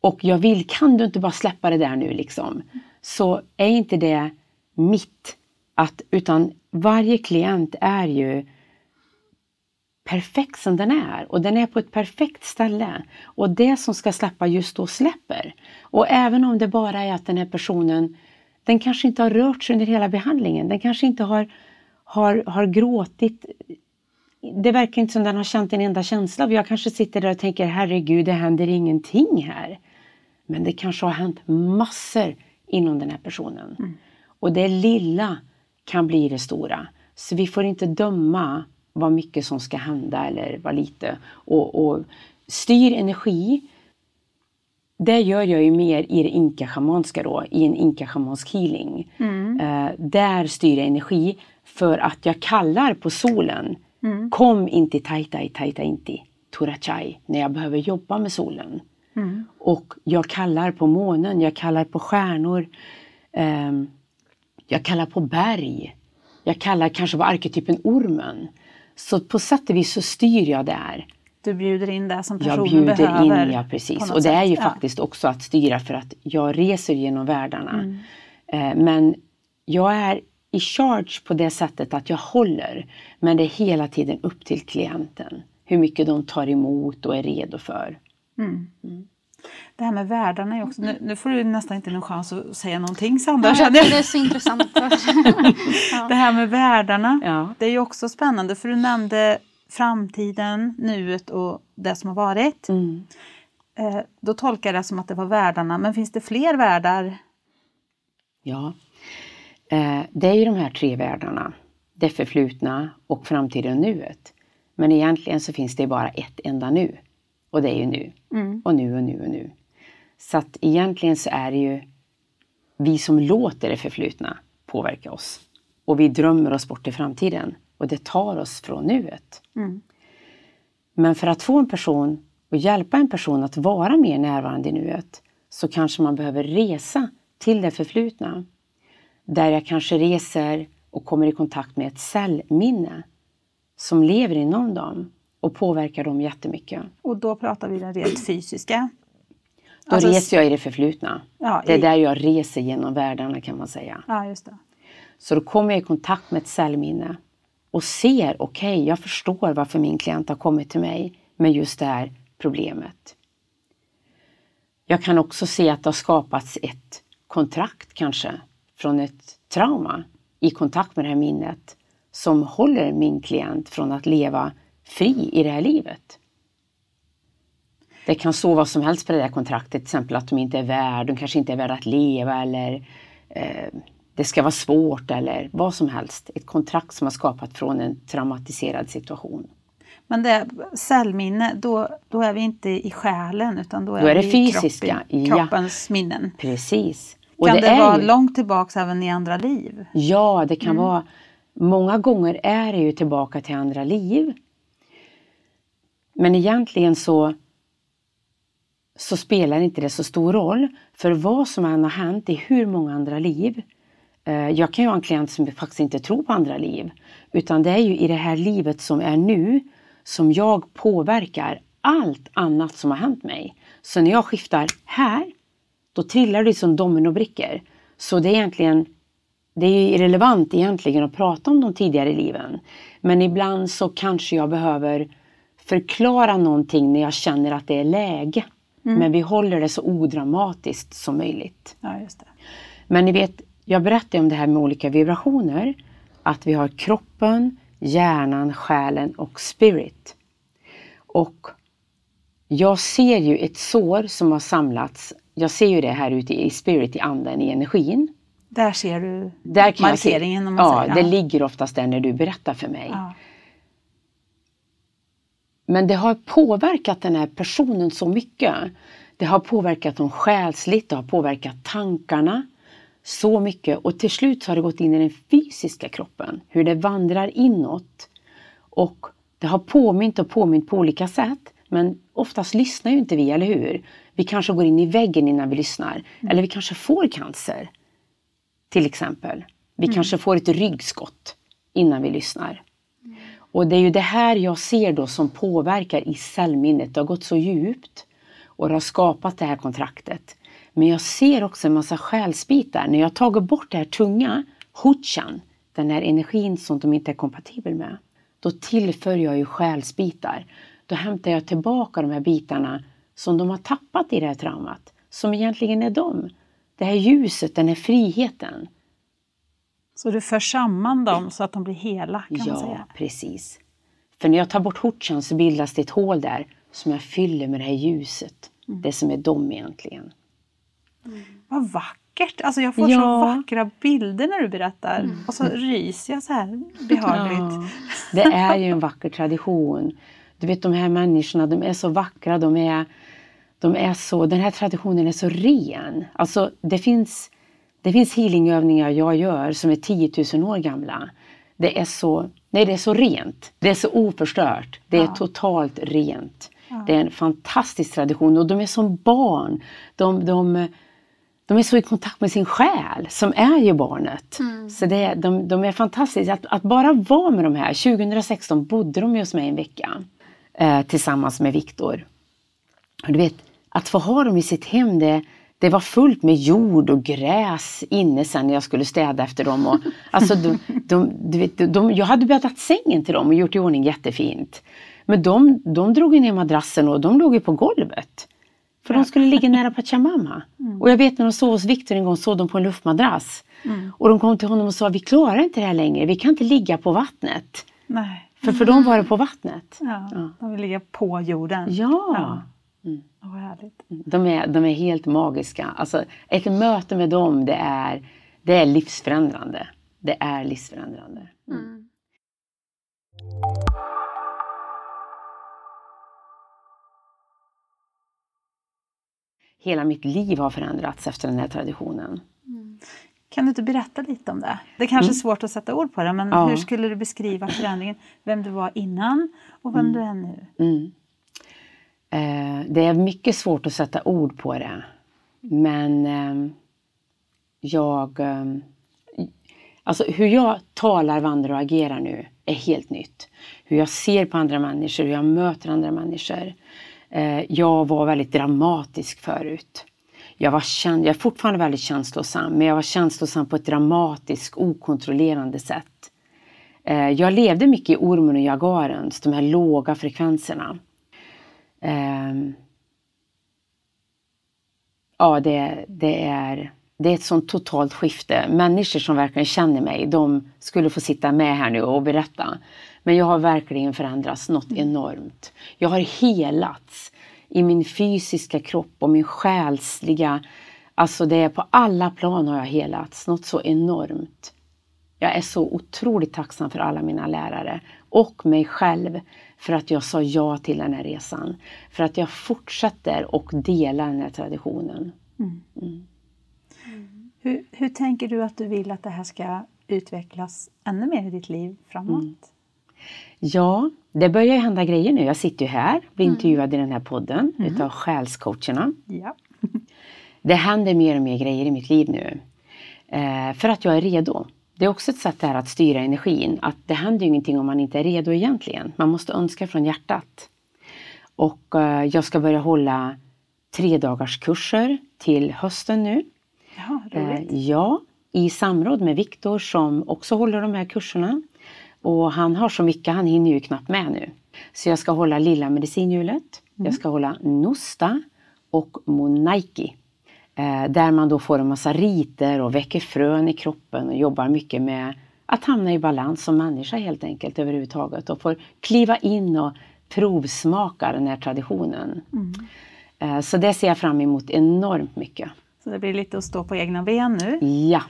Och jag vill, kan du inte bara släppa det där nu liksom? Så är inte det mitt. Att, utan varje klient är ju perfekt som den är och den är på ett perfekt ställe. Och det som ska släppa just då släpper. Och även om det bara är att den här personen den kanske inte har rört sig under hela behandlingen. Den kanske inte har, har, har gråtit. Det verkar inte som den har känt en enda känsla. Jag kanske sitter där och tänker herregud, det händer ingenting här. Men det kanske har hänt massor inom den här personen. Mm. Och det lilla kan bli det stora. Så vi får inte döma vad mycket som ska hända eller vad lite. Och, och styr energi det gör jag ju mer i det inka-schamanska då, i en inka-schamansk healing. Mm. Uh, där styr jag energi för att jag kallar på solen. Mm. Kom inte tajta i tajta inti, turachai, när jag behöver jobba med solen. Mm. Och jag kallar på månen, jag kallar på stjärnor. Um, jag kallar på berg. Jag kallar kanske på arketypen ormen. Så på sätt och vis så styr jag där. Du bjuder in det som personen behöver. Jag bjuder behöver, in, ja precis. Och det sätt. är ju ja. faktiskt också att styra för att jag reser genom världarna. Mm. Eh, men jag är i charge på det sättet att jag håller. Men det är hela tiden upp till klienten. Hur mycket de tar emot och är redo för. Mm. Mm. Det här med världarna är också, nu, nu, får du nästan inte någon chans att säga någonting Sandra. Ja, det är så intressant. [laughs] ja. Det här med världarna, ja. det är ju också spännande för du nämnde framtiden, nuet och det som har varit. Mm. Eh, då tolkar jag det som att det var världarna, men finns det fler världar? Ja, eh, det är ju de här tre världarna. Det förflutna och framtiden och nuet. Men egentligen så finns det bara ett enda nu. Och det är ju nu. Mm. Och nu och nu och nu. Så att egentligen så är det ju vi som låter det förflutna påverka oss. Och vi drömmer oss bort till framtiden och det tar oss från nuet. Mm. Men för att få en person och hjälpa en person att vara mer närvarande i nuet så kanske man behöver resa till det förflutna. Där jag kanske reser och kommer i kontakt med ett cellminne som lever inom dem och påverkar dem jättemycket. Och då pratar vi den rent fysiska? Då alltså, reser jag i det förflutna. Ja, det är i... där jag reser genom världarna kan man säga. Ja, just det. Så då kommer jag i kontakt med ett cellminne och ser, okej, okay, jag förstår varför min klient har kommit till mig med just det här problemet. Jag kan också se att det har skapats ett kontrakt kanske från ett trauma i kontakt med det här minnet som håller min klient från att leva fri i det här livet. Det kan stå vad som helst på det där kontraktet, till exempel att de inte är värda, de kanske inte är värda att leva eller eh, det ska vara svårt eller vad som helst. Ett kontrakt som har skapat från en traumatiserad situation. Men det cellminne, då, då är vi inte i själen utan då är, då är det vi fysiska, kroppen, kroppens ja. minnen. Precis. Och kan det, det vara ju... långt tillbaks även i andra liv? Ja, det kan mm. vara Många gånger är det ju tillbaka till andra liv. Men egentligen så, så spelar inte det så stor roll. För vad som än har hänt i hur många andra liv. Eh, jag kan ju ha en klient som faktiskt inte tror på andra liv. Utan det är ju i det här livet som är nu som jag påverkar allt annat som har hänt mig. Så när jag skiftar här, då trillar det som dominobrickor. Så det är egentligen det är irrelevant egentligen att prata om de tidigare liven. Men ibland så kanske jag behöver förklara någonting när jag känner att det är läge. Mm. Men vi håller det så odramatiskt som möjligt. Ja, just det. Men ni vet, jag berättade om det här med olika vibrationer. Att vi har kroppen, hjärnan, själen och spirit. Och jag ser ju ett sår som har samlats. Jag ser ju det här ute i spirit, i anden, i energin. Där ser du där markeringen? Om man ja, säger. det ligger oftast där när du berättar för mig. Ja. Men det har påverkat den här personen så mycket. Det har påverkat dem själsligt, det har påverkat tankarna så mycket och till slut så har det gått in i den fysiska kroppen, hur det vandrar inåt. Och det har påmint och påmint på olika sätt men oftast lyssnar ju inte vi, eller hur? Vi kanske går in i väggen innan vi lyssnar. Mm. Eller vi kanske får cancer. Till exempel. Vi mm. kanske får ett ryggskott innan vi lyssnar. Och det är ju det här jag ser då som påverkar i cellminnet. Det har gått så djupt och det har skapat det här kontraktet. Men jag ser också en massa själsbitar. När jag tagit bort det här tunga, huchan, den här energin som de inte är kompatibel med. Då tillför jag ju själsbitar. Då hämtar jag tillbaka de här bitarna som de har tappat i det här traumat. Som egentligen är dem det här ljuset, den här friheten. Så du för samman dem så att de blir hela? Kan ja, man säga. precis. För när jag tar bort hotchan så bildas det ett hål där som jag fyller med det här ljuset. Mm. Det som är dem egentligen. Mm. Vad vackert! Alltså jag får ja. så vackra bilder när du berättar. Mm. Och så ryser jag så här behagligt. Ja. Det är ju en vacker tradition. Du vet de här människorna, de är så vackra. De är de är så, den här traditionen är så ren. Alltså det finns, det finns healingövningar jag gör som är 10 000 år gamla. Det är så, nej, det är så rent. Det är så oförstört. Det är ja. totalt rent. Ja. Det är en fantastisk tradition och de är som barn. De, de, de är så i kontakt med sin själ som är ju barnet. Mm. Så det, de, de är fantastiska. Att, att, bara vara med de här. 2016 bodde de hos mig en vecka eh, tillsammans med Viktor. Du vet, att få ha dem i sitt hem, det, det var fullt med jord och gräs inne sen när jag skulle städa efter dem. Och, alltså, de, de, du vet, de, jag hade bäddat sängen till dem och gjort i ordning jättefint. Men de, de drog ner madrassen och de låg ju på golvet. För de skulle ligga nära Pachamama. Mm. Och jag vet när de sov hos Viktor en gång sov de på en luftmadrass. Mm. Och de kom till honom och sa, vi klarar inte det här längre, vi kan inte ligga på vattnet. Nej. För för dem var det på vattnet. Ja, ja. De vill ligga på jorden. Ja. ja. Mm. Oh, härligt. De, är, de är helt magiska. Alltså, ett möte med dem det är, det är livsförändrande. Det är livsförändrande. Mm. mm. Hela mitt liv har förändrats efter den här traditionen. Mm. Kan du inte berätta lite om det? Det kanske är mm. svårt att sätta ord på det, men ja. hur skulle du beskriva förändringen? Vem du var innan och vem mm. du är nu? Eh, det är mycket svårt att sätta ord på det. Men eh, jag... Ehm, alltså hur jag talar, vandrar och agerar nu är helt nytt. Hur jag ser på andra människor, hur jag möter andra människor. Eh, jag var väldigt dramatisk förut. Jag, var känd, jag är fortfarande väldigt känslosam, men jag var känslosam på ett dramatiskt, okontrollerande sätt. Eh, jag levde mycket i ormen och jagarens, de här låga frekvenserna. Um, ja, det, det, är, det är ett sånt totalt skifte. Människor som verkligen känner mig, de skulle få sitta med här nu och berätta. Men jag har verkligen förändrats något mm. enormt. Jag har helats i min fysiska kropp och min själsliga... Alltså det är på alla plan har jag helats, något så enormt. Jag är så otroligt tacksam för alla mina lärare och mig själv för att jag sa ja till den här resan. För att jag fortsätter och delar den här traditionen. Mm. Mm. Hur, hur tänker du att du vill att det här ska utvecklas ännu mer i ditt liv framåt? Mm. Ja, det börjar ju hända grejer nu. Jag sitter ju här, blir mm. intervjuad i den här podden mm. utav själscoacherna. Ja. det händer mer och mer grejer i mitt liv nu. Eh, för att jag är redo. Det är också ett sätt här att styra energin. Att det händer ju ingenting om man inte är redo egentligen. Man måste önska från hjärtat. Och eh, jag ska börja hålla tre dagars kurser till hösten nu. Ja, roligt. Eh, ja, i samråd med Viktor som också håller de här kurserna. Och han har så mycket, han hinner ju knappt med nu. Så jag ska hålla Lilla medicinhjulet, mm. jag ska hålla Nosta och Monaiki. Eh, där man då får en massa riter och väcker frön i kroppen och jobbar mycket med att hamna i balans som människa helt enkelt överhuvudtaget och får kliva in och provsmaka den här traditionen. Mm. Eh, så det ser jag fram emot enormt mycket. Så det blir lite att stå på egna ben nu? Ja.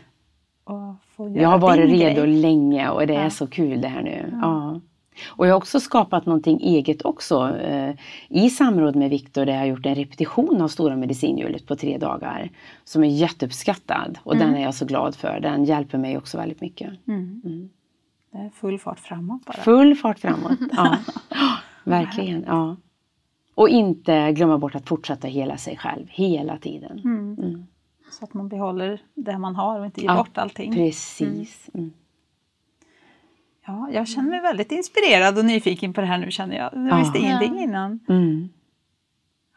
jag har varit redo grej. länge och det är så kul det här nu. Ja. ja. Och jag har också skapat någonting eget också eh, i samråd med Viktor där jag har gjort en repetition av Stora medicinhjulet på tre dagar. Som är jätteuppskattad och mm. den är jag så glad för. Den hjälper mig också väldigt mycket. Mm. Mm. Det är full fart framåt bara. Full fart framåt, [laughs] ja. Verkligen, ja. Och inte glömma bort att fortsätta hela sig själv hela tiden. Mm. Mm. Så att man behåller det man har och inte ger ja, bort allting. Precis. Mm. mm. Ja, jag känner mig väldigt inspirerad och nyfiken på det här nu känner jag. Jag visste ja. ingenting innan. Mm.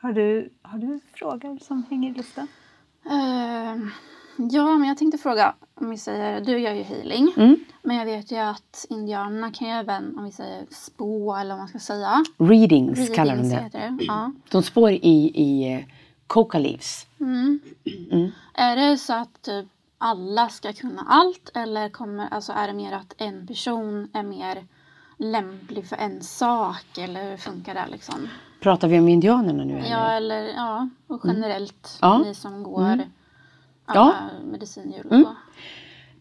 Har, du, har du frågor som hänger i luften? Uh, ja, men jag tänkte fråga om vi säger, du gör ju healing. Mm. Men jag vet ju att indianerna kan ju även, om vi säger spå eller vad man ska säga. Readings, Readings kallar de det. det. Ja. [clears throat] De spår i, i eh, coca leaves. Mm. Mm. Är det så att typ alla ska kunna allt eller kommer, alltså är det mer att en person är mer lämplig för en sak eller hur funkar det liksom? Pratar vi om indianerna nu? Eller? Ja, eller ja, och generellt mm. ni som går mm. alla ja. medicindjur och mm.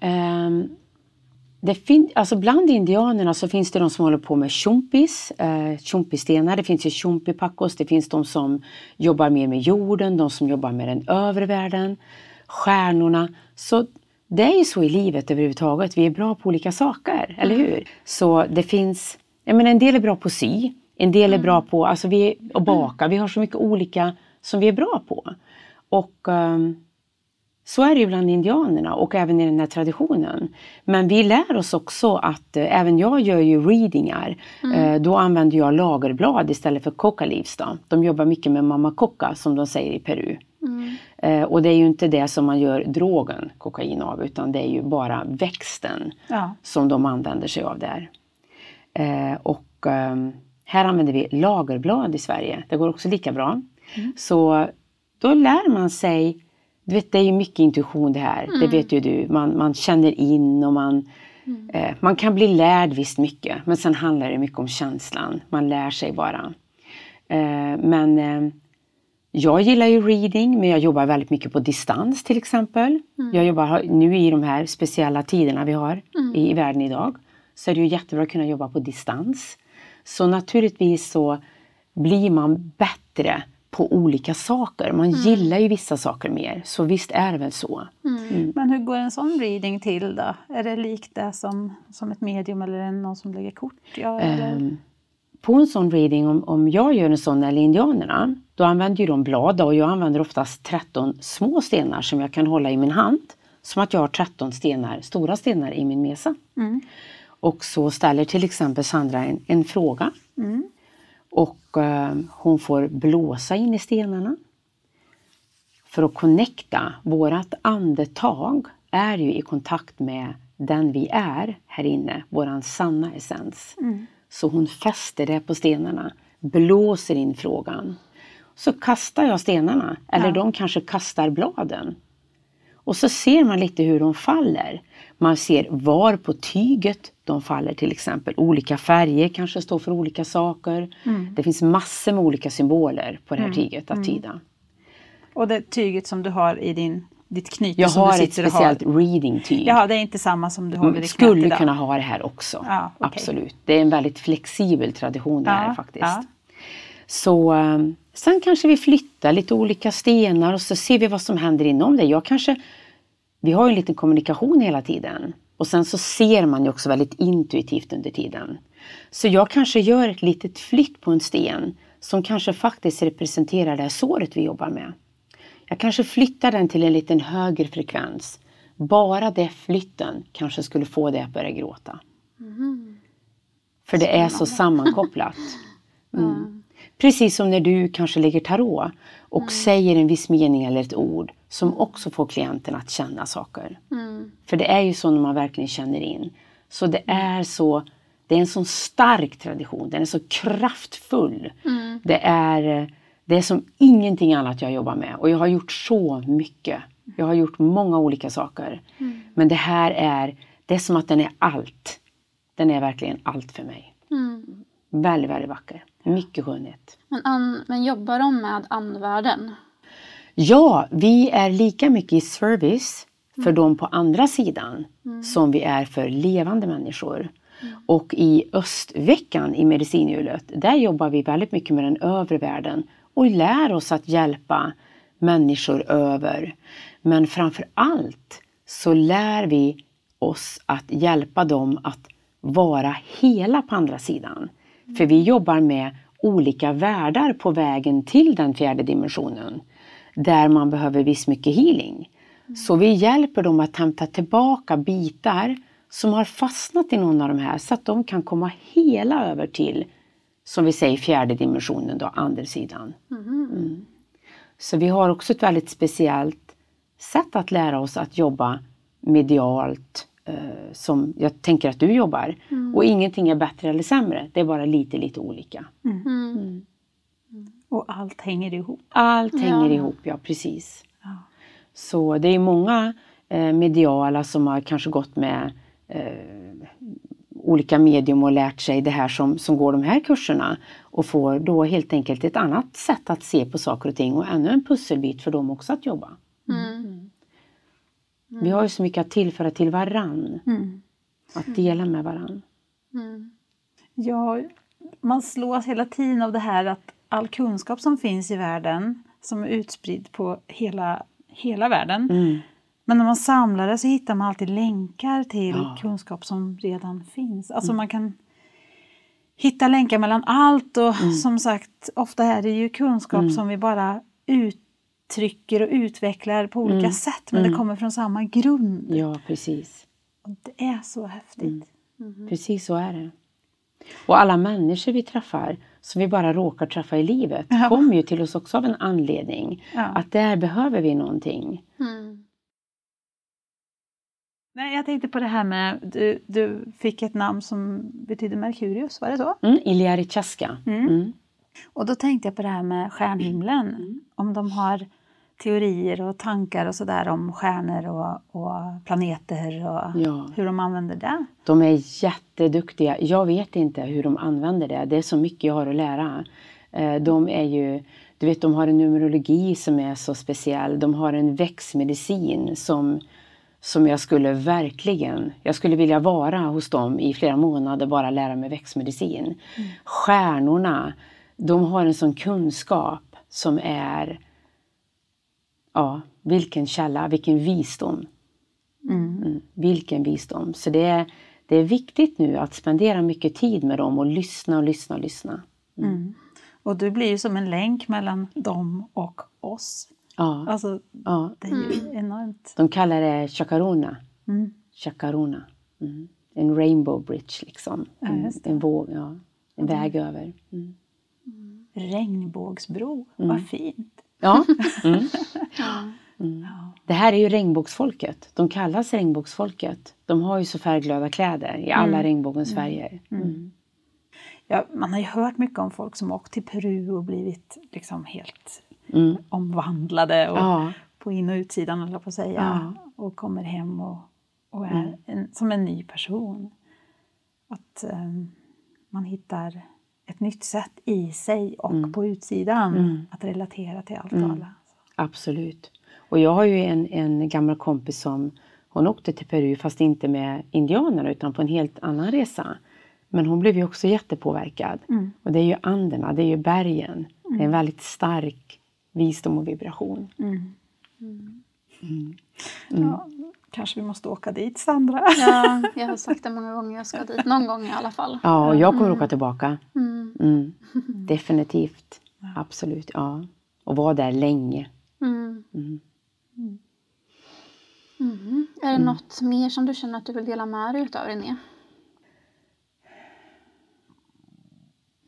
Um, det fin- alltså bland indianerna så finns det de som håller på med chumpis, eh, chumpistenar. Det finns ju chumpipakos, det finns de som jobbar mer med jorden, de som jobbar med den övre världen stjärnorna. Så det är ju så i livet överhuvudtaget. Vi är bra på olika saker, eller mm. hur? Så det finns, jag menar en del är bra på att sy, en del är bra mm. på alltså vi, att baka. Vi har så mycket olika som vi är bra på. Och um, så är det ju bland indianerna och även i den här traditionen. Men vi lär oss också att, eh, även jag gör ju readingar. Mm. Eh, då använder jag lagerblad istället för coca leaves. Då. De jobbar mycket med mamma coca som de säger i Peru. Mm. Eh, och det är ju inte det som man gör drogen kokain av utan det är ju bara växten ja. som de använder sig av där. Eh, och eh, här använder vi lagerblad i Sverige. Det går också lika bra. Mm. Så då lär man sig du vet, det är ju mycket intuition det här, mm. det vet ju du. Man, man känner in och man, mm. eh, man kan bli lärd visst mycket men sen handlar det mycket om känslan. Man lär sig bara. Eh, men eh, jag gillar ju reading men jag jobbar väldigt mycket på distans till exempel. Mm. Jag jobbar nu i de här speciella tiderna vi har mm. i, i världen idag. Så är det ju jättebra att kunna jobba på distans. Så naturligtvis så blir man bättre på olika saker. Man mm. gillar ju vissa saker mer, så visst är det väl så. Mm. Mm. Men hur går en sån reading till då? Är det likt det som, som ett medium eller är det någon som lägger kort? Ja, um, på en sån reading, om, om jag gör en sån eller indianerna, då använder ju de blad och jag använder oftast 13 små stenar som jag kan hålla i min hand. Som att jag har 13 stenar, stora stenar i min mesa. Mm. Och så ställer till exempel Sandra en, en fråga. Mm. Och eh, hon får blåsa in i stenarna. För att connecta, vårat andetag är ju i kontakt med den vi är här inne, våran sanna essens. Mm. Så hon fäster det på stenarna, blåser in frågan. Så kastar jag stenarna, eller ja. de kanske kastar bladen. Och så ser man lite hur de faller. Man ser var på tyget de faller till exempel. Olika färger kanske står för olika saker. Mm. Det finns massor med olika symboler på det här mm. tyget att mm. tyda. Och det tyget som du har i din ditt knyte jag har ett speciellt reading-tyg. Ja, det är inte samma som du har vid ditt Skulle idag. kunna ha det här också. Ja, okay. Absolut. Det är en väldigt flexibel tradition det ja, här faktiskt. Ja. Så um, sen kanske vi flyttar lite olika stenar och så ser vi vad som händer inom det. Jag kanske, vi har ju en liten kommunikation hela tiden. Och sen så ser man ju också väldigt intuitivt under tiden. Så jag kanske gör ett litet flytt på en sten som kanske faktiskt representerar det här såret vi jobbar med. Jag kanske flyttar den till en liten högre frekvens. Bara det flytten kanske skulle få dig att börja gråta. Mm. För det är så sammankopplat. [laughs] Mm. Precis som när du kanske lägger tarot och mm. säger en viss mening eller ett ord som också får klienten att känna saker. Mm. För det är ju så när man verkligen känner in. Så det är så det är en sån stark tradition, den är så kraftfull. Mm. Det, är, det är som ingenting annat jag jobbar med och jag har gjort så mycket. Jag har gjort många olika saker. Mm. Men det här är, det är som att den är allt. Den är verkligen allt för mig. Mm. Väldigt, väldigt vacker. Mycket skönhet. Men, an, men jobbar de med andvärlden? Ja, vi är lika mycket i service för mm. dem på andra sidan mm. som vi är för levande människor. Mm. Och i östveckan i medicinhjulet, där jobbar vi väldigt mycket med den övre världen och lär oss att hjälpa människor över. Men framför allt så lär vi oss att hjälpa dem att vara hela på andra sidan. För vi jobbar med olika världar på vägen till den fjärde dimensionen. Där man behöver viss mycket healing. Så vi hjälper dem att hämta tillbaka bitar som har fastnat i någon av de här så att de kan komma hela över till, som vi säger, fjärde dimensionen, då, andesidan. Mm. Mm. Så vi har också ett väldigt speciellt sätt att lära oss att jobba medialt som jag tänker att du jobbar. Mm. Och ingenting är bättre eller sämre, det är bara lite, lite olika. Mm. Mm. Mm. Och allt hänger ihop. Allt hänger ja. ihop, ja precis. Ja. Så det är många eh, mediala som har kanske gått med eh, olika medium och lärt sig det här som, som går de här kurserna och får då helt enkelt ett annat sätt att se på saker och ting och ännu en pusselbit för dem också att jobba. Mm. Mm. Vi har ju så mycket att tillföra till varann. Mm. Att dela med varann. Mm. Ja, man slås hela tiden av det här att all kunskap som finns i världen som är utspridd på hela, hela världen mm. Men när man samlar det så hittar man alltid länkar till ja. kunskap som redan finns. Alltså mm. man kan hitta länkar mellan allt och mm. som sagt ofta är det ju kunskap mm. som vi bara uttrycker och utvecklar på olika mm. sätt men det mm. kommer från samma grund. Ja, precis. Och det är så häftigt. Mm. Mm-hmm. Precis så är det. Och alla människor vi träffar som vi bara råkar träffa i livet ja. kommer ju till oss också av en anledning. Ja. Att där behöver vi någonting. Mm. Nej, jag tänkte på det här med, du, du fick ett namn som betyder Merkurius, var det så? Mm, Iliarichaska. Mm. Mm. Och då tänkte jag på det här med stjärnhimlen. Mm. Om de har teorier och tankar och sådär om stjärnor och, och planeter och ja. hur de använder det. De är jätteduktiga. Jag vet inte hur de använder det. Det är så mycket jag har att lära. Eh, de är ju, du vet, de har en numerologi som är så speciell. De har en växtmedicin som som jag skulle verkligen, jag skulle vilja vara hos dem i flera månader, bara lära mig växtmedicin. Mm. Stjärnorna, de har en sån kunskap som är, ja, vilken källa, vilken visdom. Mm. Mm, vilken visdom. Så det är, det är viktigt nu att spendera mycket tid med dem och lyssna och lyssna och lyssna. Mm. mm. Och du blir ju som en länk mellan dem och oss. Ja. Alltså, ja. det är ju mm. enormt. De kallar det chakarona. Mm. Chakarona. Mm. En rainbow bridge liksom. En, en våg, ja. En mm. väg över. Mm. Regnbågsbro, mm. vad fint. Ja. Ja. Det här är ju regnbågsfolket. De kallas regnbågsfolket. De har ju så färgglada kläder i alla regnbågens färger. Ja, man har ju hört mycket om folk som åkt till Peru och blivit liksom helt mm. omvandlade och ja. på in och utsidan, eller på att säga. Ja. Och kommer hem och, och är mm. en, som en ny person. Att um, man hittar ett nytt sätt i sig och mm. på utsidan mm. att relatera till allt och mm. alla. Absolut. Och jag har ju en, en gammal kompis som hon åkte till Peru fast inte med indianerna utan på en helt annan resa. Men hon blev ju också jättepåverkad. Mm. Och det är ju anden, det är ju bergen. Mm. Det är en mm. väldigt stark visdom och vibration. Mm. mm. Ja, Kanske vi måste åka dit Sandra. Ja, [laughs] jag har sagt det många gånger. Jag ska dit någon gång i alla fall. Ja, och jag kommer mm. åka tillbaka. Mm. Mm. Definitivt. Absolut. Ja. Och vara där länge. Mm. Mm. Mm. Är det något mer som du känner att du vill dela med dig utav René?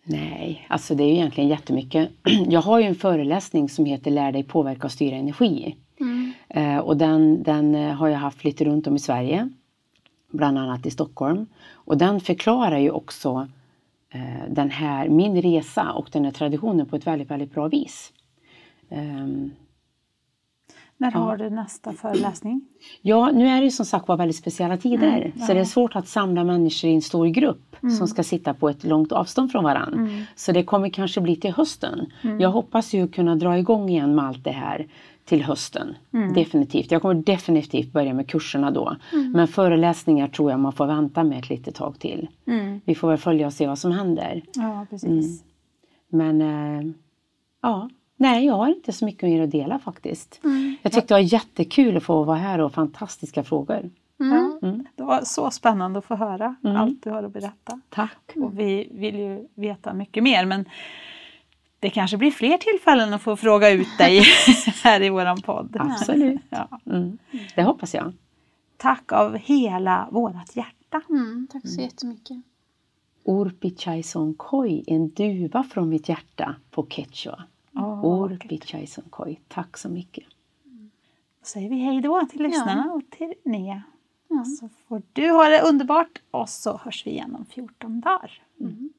Nej, alltså det är ju egentligen jättemycket. [clears throat] Jag har ju en föreläsning som heter Lär dig påverka och styra energi. Eh, och den, den eh, har jag haft lite runt om i Sverige. Bland annat i Stockholm. Och den förklarar ju också eh, den här, min resa och den här traditionen på ett väldigt, väldigt bra vis. Um, när ja. har du nästa föreläsning? Ja, nu är det ju som sagt var väldigt speciella tider. Mm, ja. Så det är svårt att samla människor i en stor grupp mm. som ska sitta på ett långt avstånd från varandra. Mm. Så det kommer kanske bli till hösten. Mm. Jag hoppas ju kunna dra igång igen med allt det här till hösten. Mm. Definitivt. Jag kommer definitivt börja med kurserna då. Mm. Men föreläsningar tror jag man får vänta med ett litet tag till. Vi får väl följa och se vad som händer. Ja, precis. Men äh, ja, Nej, jag har inte så mycket mer att dela faktiskt. Mm. Jag tyckte det var jättekul att få vara här och fantastiska frågor. Mm. Mm. Det var så spännande att få höra mm. allt du har att berätta. Tack. Och vi vill ju veta mycket mer men det kanske blir fler tillfällen att få fråga ut dig [laughs] här i våran podd. Absolut. Ja. Mm. Det hoppas jag. Tack av hela vårat hjärta. Mm, tack så jättemycket. Urpi Chaison Koi, en duva från mitt hjärta på quechua. Oh, Orbi Koi. Tack så mycket. Då säger vi hej då till lyssnarna ja. och till Nea. Ja. Så får du ha det underbart och så hörs vi igen om 14 dagar. Mm.